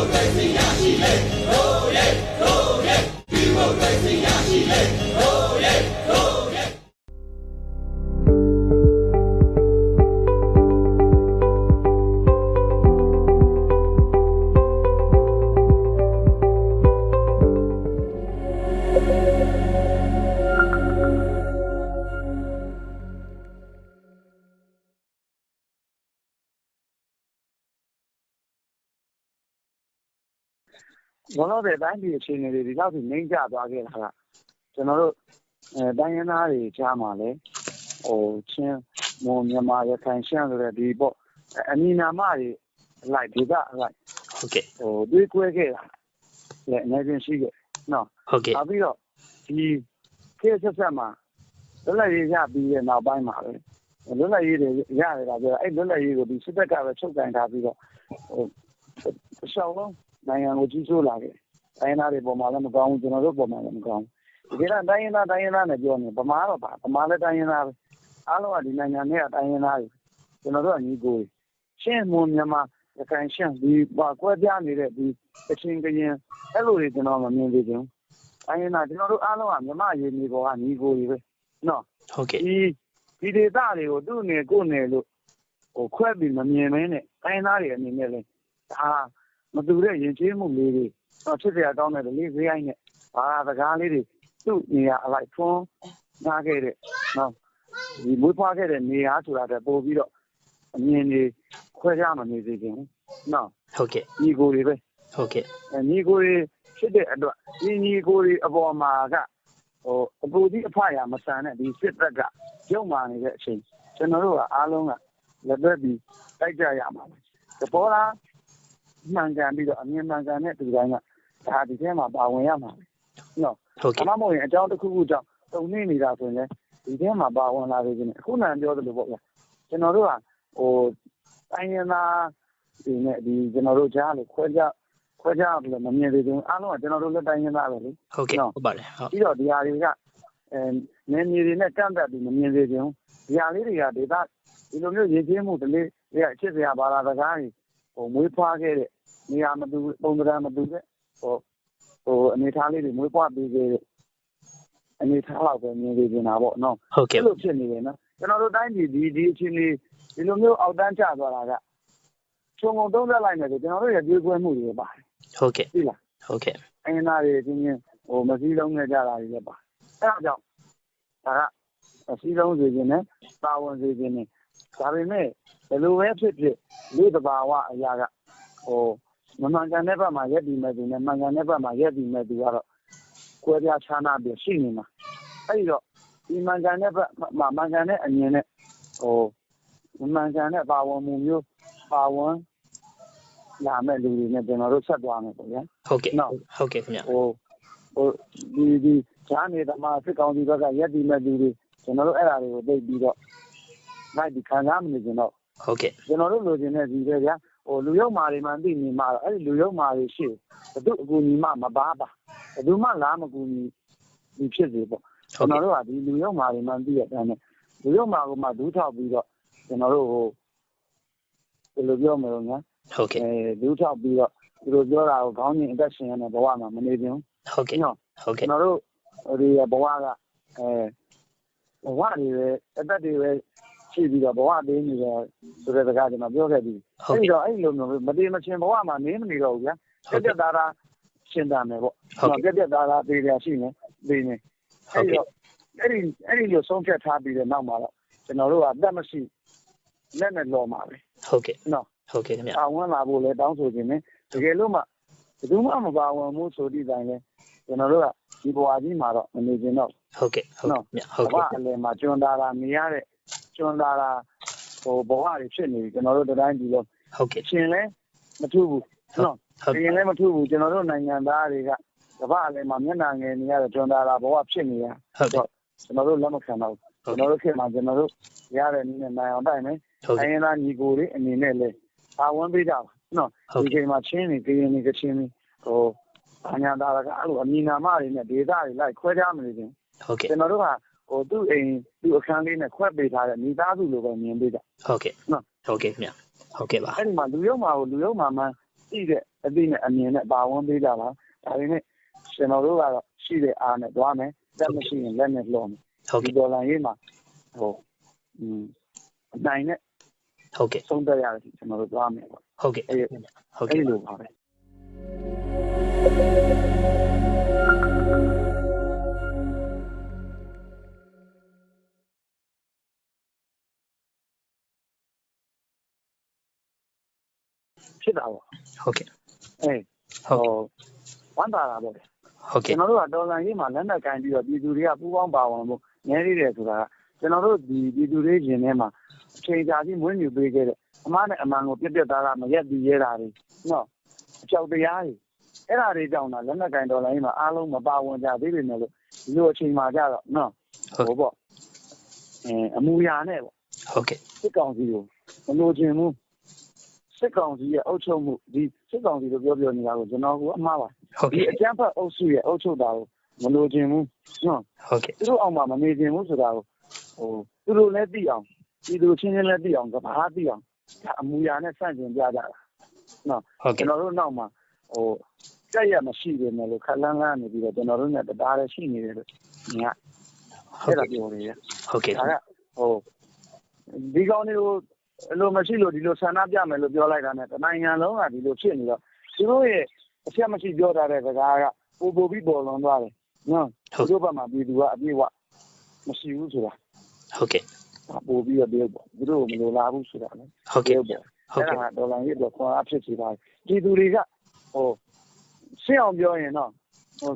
我最信仰喜悦。 လုံးတဲ့တိုင်းပြည်အခြေအနေတွေဒီလောက်ထိနှိမ့်ကျသွားခဲ့တာကကျွန်တော်တို့အဲတိုင်းရင်းသားတွေကြားမှာလဲဟိုချင်းမွန်မြန်မာရခိုင်ရှမ်းဆိုတဲ့ဒီပေါ့အနီနာမတွေလိုက်ဒေသလိုက်ဟုတ်ကဲ့ဟိုတွေးကွဲခဲ့တာလည်းအနေချင်းရှိခဲ့နော်ဟုတ်ကဲ့နောက်ပြီးတော့ဒီခေတ်ဆက်ဆက်မှာလွတ်လပ်ရေးရပြီးတဲ့နောက်ပိုင်းမှာပဲလွတ်လပ်ရေးတွေရတယ်ကပြောအဲ့လွတ်လပ်ရေးကိုဒီစစ်တပ်ကပဲချုပ်ကင်ထားပြီးတော့ဟိုအရှောင်းလုံး နိုင်ငံကိုကြီးစိုးလာခဲ့တိုင်းသားတွေပေါ်မှာလည်းမကောင်းဘူးကျွန်တော်တို့ပေါ်မှာလည်းမကောင်းဘူးဒီကတိုင်းရင်းသားတိုင်းရင်းသားနဲ့ပြောနေဗမာတော့ပါဗမာလည်းတိုင်းရင်းသားပဲအားလုံးကဒီနိုင်ငံနဲ့တိုင်းရင်းသားတွေကျွန်တော်တို့ကညီကိုရှင်းမွန်မြန်မာရခိုင်ရှမ်းဒီပါကွဲပြားနေတဲ့ဒီအချင်းကရင်အဲ့လိုတွေကျွန်တော်မမြင်သေးဘူးတိုင်းရင်းသားကျွန်တော်တို့အားလုံးကမြမရေးနေပေါ်ကညီကိုတွေပဲနော်ဟုတ်ကဲ့ဒီဒီဒေသတွေကိုသူ့နယ်ကိုယ်နယ်လို့ဟိုခွဲပြီးမမြင်မင်းနဲ့တိုင်းသားတွေအနေနဲ့လဲဒါ မတူတဲ့ယဉ်ကျေးမှုလေးတွေတော့ဖြစ်ပြကောင်းတဲ့လေးဈေးအိုင်းနဲ့ဘာသာစကားလေးတွေသူ့နေရာအလိုက်ထွန်းနားခဲ့တဲ့နော်ဒီမွေးဖွားခဲ့တဲ့နေရာဆိုတာတည်းပို့ပြီးတော့အမြင်တွေခွဲခြားမနေစေခြင်းနော်ဟုတ်ကဲ့ညီကိုတွေပဲဟုတ်ကဲ့ညီကိုတွေဖြစ်တဲ့အတွက်ဒီညီကိုတွေအပေါ်မှာကဟိုအပူကြီးအဖရာမဆန်တဲ့ဒီစစ်သက်ကရုံမာနေတဲ့အချိန်ကျွန်တော်တို့ကအားလုံးကလက်တွဲပြီးတိုက်ကြရမှာပဲတပေါ်လား မှန်ကန်ပြီးတော့အမြင်မှန်ကန်တဲ့သူတိုင်းကဒါဒီထဲမှာပါဝင်ရမှာပဲနော်ဟုတ်အကဲ့မမဟုတ်ရင်အကြောင်းတစ်ခုခုကြောင့်တုံနေနေတာဆိုရင်လည်းဒီထဲမှာပါဝင်လာနေခြင်းအခုနံပြောသလိုပေါ့ဗျာကျွန်တော်တို့ကဟိုတိုင်းရင်းသားဒီနဲ့ဒီကျွန်တော်တို့ကြားလို့ခွဲခြားခွဲခြားလို့မမြင်သေးဘူးအားလုံးကကျွန်တော်တို့လက်တိုင်းရင်းသားပဲလေဟုတ်ကဲ့ဟုတ်ပါတယ်ဟုတ်ပြီးတော့ဒီဟာတွေကအဲနေနေတွေနဲ့ကန့်သက်ပြီးမမြင်သေးခြင်းဒီဟာလေးတွေကဒေသဒီလိုမျိုးရည်ချင်းမှုတလေးတွေအချစ်စရာဘာသာစကားတွေဟိုမွေးဖွားခဲ့တဲ့ နေရာမတူပုံစံမတူတဲ့ဟိုဟိုအနေထားလေးတွေမွေးဖွားပြီးခဲ့တဲ့အနေထားတော့ပဲမြင်နေနေတာပေါ့နော်ဟုတ်အဲ့ကဲ့လိုဖြစ်နေတယ်နော်ကျွန်တော်တို့တိုင်းပြည်ဒီဒီအချင်းလေးဒီလိုမျိုးအောက်တန်းကျသွားတာကခြုံငုံသုံးသက်လိုက်မယ်ဆိုကျွန်တော်တို့ရဲ့ပြေးကွဲမှုတွေပါတယ်ဟုတ်ကဲ့သိလားဟုတ်ကဲ့အင်းသားတွေအချင်းချင်းဟိုမစည်းလုံးနဲ့ကြတာတွေလည်းပါအဲ့ဒါကြောင့်ဒါကအစည်းလုံးစေခြင်းနဲ့တာဝန်စေခြင်းနဲ့ဒါပေမဲ့ဘယ်လိုပဲဖြစ်ဖြစ်လူတဘာဝအရာကဟို မမှန်ကန်တဲ့ဘက်မှာရက်ပြီးမဲ့သူနဲ့မှန်ကန်တဲ့ဘက်မှာရက်ပြီးမဲ့သူကတော့ကွဲပြားခြားနာပြီးရှိနေမှာအဲ့ဒီတော့ဒီမှန်ကန်တဲ့ဘက်မှာမှန်ကန်တဲ့အမြင်နဲ့ဟိုမမှန်ကန်တဲ့ပါဝင်မှုမျိုးပါဝင်လာမဲ့လူတွေနဲ့ကျွန်တော်တို့ဆက်သွားမယ်ပေါ့ဗျာဟုတ်ကဲ့နော်ဟုတ်ကဲ့ခင်ဗျဟိုဟိုဒီဒီဈာနေသမားစစ်ကောင်စီဘက်ကရက်တီမဲ့သူတွေကျွန်တော်တို့အဲ့ဒါတွေကိုသိပြီးတော့လိုက်ဒီခံစားမနေကြတော့ဟုတ်ကဲ့ကျွန်တော်တို့လိုချင်တဲ့ဒီပဲဗျာဟို လူရုံမာတွေမှသိနေမှာတော့အဲ့ဒီလူရုံမာတွေရှိဘယ်သူအကူညီမှမပါပါဘယ်သူမှလားမကူညီဒီဖြစ်စေပေါ့ဟုကျွန်တ်တော်ကဲ့တို့ကဒီလူရုံမာတွေမှသိရတဲ့အတိုင်းနဲ့လူရုံမာကမှဒူးထောက်ပြီးတော့ကျွန်တော်တို့ဟိုဘယ်လိုပြောမလို့ညာဟုတ်ကဲ့အဲဒူးထောက်ပြီးတော့သူတို့ပြောတာကိုခေါင်းကြီးအသက်ရှင်ရတဲ့ဘဝမှာမနေခြင်းဟုတ်ကဲ့နော်ဟုတ်ကျွကဲ့န်တော်တို့ဒီဘဝကအဲဘဝတွေပဲအသက်တွေပဲ ရှိပြီးတော့ဘဝသေးနေတယ်ဆိုတဲ့စကားကျွန်တော်ပြောခဲ့ပြီးဟုတ်အဲ့ဒီကဲ့တော့အဲ့လိုမျိုးမတည်မချင်းဘဝမှာနေမနေတော့ဘူးဗျာဟုပြတ်က်ပြကဲ့က်သားသားရှင်းတမ်းမယ်ပေါ့ဟုတ်ကဲ့ပြက်ပြက်သားသားသေးတယ်ရှိနေသေးနေဟုအဲ့တ်ဒီကဲ့တော့အဲ့ဒီအဲ့ဒီလိုဆုံးဖြတ်ထားပြီးတဲ့နောက်မှာတော့ကျွန်တော်တို့ကအသက်မရှိလက်နဲ့လော်မှာပဲဟုတ်ကဲ့နော်ဟုတ်ကဲ့ခင်ဗျပါဝင်လာဖို့လဲတောင်းဆိုခြင်းနဲ့တကယ်လို့မှဘယ်သူမှမပါဝင်ဘူးဆိုသည့်တိုင်လဲကျွန်တော်တို့ကဒီဘဝကြီးမှာတော့မနေခြင်းတော့ဟုတ်ကဲ့ဟုတ်နော်ကဲ့ဟုတ်ဘဝကဲ့အလယ်မှာကျွန်းသားတာနေရတဲ့ ကျွန်းသားတာဟိုဘဝတွေဖြစ်နေပြီကျွန်တော်တို့တိုင်းဒီလိုဟုတ်ကဲ့ရှင်လဲမထူးဘူးနော်ဟုတ်ရှင်လဲမထူးဘူးကျွန်တော်တို့နိုင်ငံသားတွေကကမ္ဘာအလယ်မှာမျက်နှာငယ်နေရတဲ့ကျွန်းသားတာဘဝဖြစ်နေရဟုတ်ကဲ့ကျွန်တော်တို့လက်မခံတော့ဘူးဟုတ်ကျွန်ကဲ့တော်တို့ခေတ်မှာကျွန်တော်တို့ရတဲ့နည်းနဲ့နိုင်အောင်တိုက်မယ်ဟုတ်တိုင်းကဲ့ရင်းသားညီကိုတွေအနေနဲ့လဲပါဝင်ပေးကြပါနော်ဟုတ်ဒီကဲ့ချိန်မှာချင်းနေကရင်နေကချင်းနေဟိုအညာသားကအဲ့လိုအမီနာမတွေနဲ့ဒေတာတွေလိုက်ခွဲခြားမနေခြင်းဟုတ်ကဲ့ကျွန်တော်တို့ကဟို သူ့အိမ်သူ့အခန်းလေးနဲ့ခွဲပေးထားတဲ့မိသားစုလိုပဲမြင်ပေးကြဟုတ်ကဲ့နော်ဟုတ်ကဲ့ခင်ဗျဟုတ်ကဲ့ပါအဲ့ဒီမှာလူရုံမှာကိုလူရုံမှာမှသိတဲ့အသိနဲ့အမြင်နဲ့ပါဝင်ပေးကြပါဒါပေမဲ့ကျွန်တော်တို့ကတော့ရှိတဲ့အားနဲ့သွားမယ်လက်မရှိရင်လက်နဲ့လှော်မယ်ဟုတ်ဒီကဲ့ဒေါ်လာရေးမှာဟိုอืมအနိုင်နဲ့ဟုတ်ကဲ့ဆုံးသက်ရတယ်ကျွန်တော်တို့သွားမယ်ပေါ့ဟုတ်ကဲ့အဲ့ဟုတ်အဲ့ကဲ့လိုပါပဲ ဖြစ်တာပေါ့ဟုတ်ကဲ့အေးဟုတ်ဟိုကဲ့ဝမ်းသာတာပေါ့ဟုတ်ကျွကဲ့န်တော်တို့ကဒေါ်လာရေးမှာလက်နက်ကင်ပြီးတော့ပြည်သူတွေကပူးပေါင်းပါဝင်ဖို့နည်းနေတယ်ဆိုတာကကျွန်တော်တို့ဒီပြည်သူတွေရှင်ထဲမှာအချိန်ကြာကြီးမွေးမြူပေးခဲ့တဲ့အမားနဲ့အမှန်ကိုပြက်ပြက်သားသားမရက်ပြီးရဲတာတွေနော်အကြောက်တရားတွေအဲ့ဒါတွေကြောင့်လားလက်နက်ကင်ဒေါ်လာရေးမှာအားလုံးမပါဝင်ကြသေးပေမဲ့လို့ဒီလိုအချိန်မှာကြတော့နော်ဟုတ်ဟိုပေါ့အဲအမူအရာနဲ့ပေါ့ဟုတ်ကဲ့စစ်ကောင်စီကိုမလိုချင်ဘူး စစ်ကောင်စီရဲ့အုပ်ချုပ်မှုဒီစစ်ကောင်စီလို့ပြောပြောနေတာကိုကျွန်တော်ကအမှားပါဟုတ်ဒီကဲ့အကြမ်းဖက်အုပ်စုရဲ့အုပ်ချုပ်တာကိုမလိုချင်ဘူးနော်ဟုတ်ကဲ့သူတို့အောင်မှာမနေချင်ဘူးဆိုတာကိုဟိုသူတို့လည်းသိအောင်ဒီသူချင်းချင်းလည်းသိအောင်ကဘာသိအောင်ဒါအမူအရာနဲ့ဆန့်ကျင်ကြကြတာဟုတ်ကျွန်ကဲ့တော်တို့နောက်မှာဟိုကြက်ရမရှိတယ်မယ်လို့ခက်လန်းလန်းနေပြီးတော့ကျွန်တော်တို့နဲ့တရားလည်းရှိနေတယ်လို့ညီကဟုတ်အဲ့ဒါကဲ့ပြောနေရဟုတ်ကဲ့ဒါကဟိုဒီကောင်းတွေကို အလိုမရှိလို့ဒီလိုဆန္ဒပြမယ်လို့ပြောလိုက်တာနဲ့တနိုင်ငံလုံးကဒီလိုဖြစ်နေတော့သူတို့ရဲ့အချက်မရှိပြောထားတဲ့စကားကပိုပိုပြီးပေါ်လွန်သွားတယ်နော်ဟုတ်သူတို့ဘက်မှာပြည်သူကအပြည့်အဝမရှိဘူးဆိုတာဟုတ်ကဲ့ဒါပိုပြီးတော့ပြောပေါ့သူတို့ကမလိုလားဘူးဆိုတာလေဟုတ်ကဲ့ပြောပေါ့ဟုတ်အဲ့ကဲ့ဒါကဒေါ်လာကြီးတော့ခွန်အားဖြစ်စီပါတယ်ပြည်သူတွေကဟိုရှင်းအောင်ပြောရင်တော့ဟို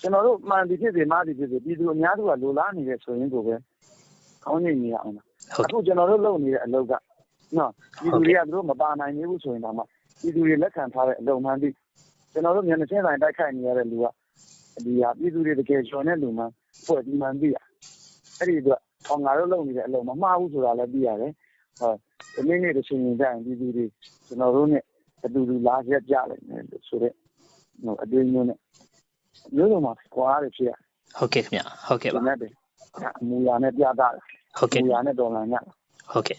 ကျွန်တော်တို့မှန်ဒီဖြစ်စီမှားဒီဖြစ်စီပြည်သူအများစုကလိုလားနေတယ်ဆိုရင်ကိုပဲကောင်းနေနေရအောင်ဟုတ်အခုကျွန်တော်တို့လုပ်နေတဲ့အလုပ်က နော်ပြည်သူတွေကသူတို့မပါနိုင်သေးဘူးဆိုရင်တော့မှပြည်သူတွေလက်ခံထားတဲ့အလုပ်မှန်ပြီးကျွန်တော်တို့မျက်နှာချင်းဆိုင်တိုက်ခိုက်နေရတဲ့လူကဒီဟာပြည်သူတွေတကယ်ကျော်တဲ့လူမှဖွဲ့ပြီးမှန်ပြီးရအဲ့ဒီအတွက်ဟောငါတို့လုပ်နေတဲ့အလုပ်မမှားဘူးဆိုတာလည်းသိရတယ်ဟောဒီနေ့နေ့တစ်ချိန်ချိန်ကျရင်ပြည်သူတွေကျွန်တော်တို့နဲ့အတူတူလာရက်ကြလိုက်မယ်လို့ဆိုတော့ဟိုအတွင်းမျိုးနဲ့မျိုးလုံးမှာကွာရဖြစ်ရဟုတ်ကဲ့ခင်ဗျဟုတ်ကဲ့ဒီပါနေ့တည်းအမူအရာနဲ့ပြတာဟုတ်အကဲ့မူအရာနဲ့ဒေါ်လာညဟုတ်ကဲ့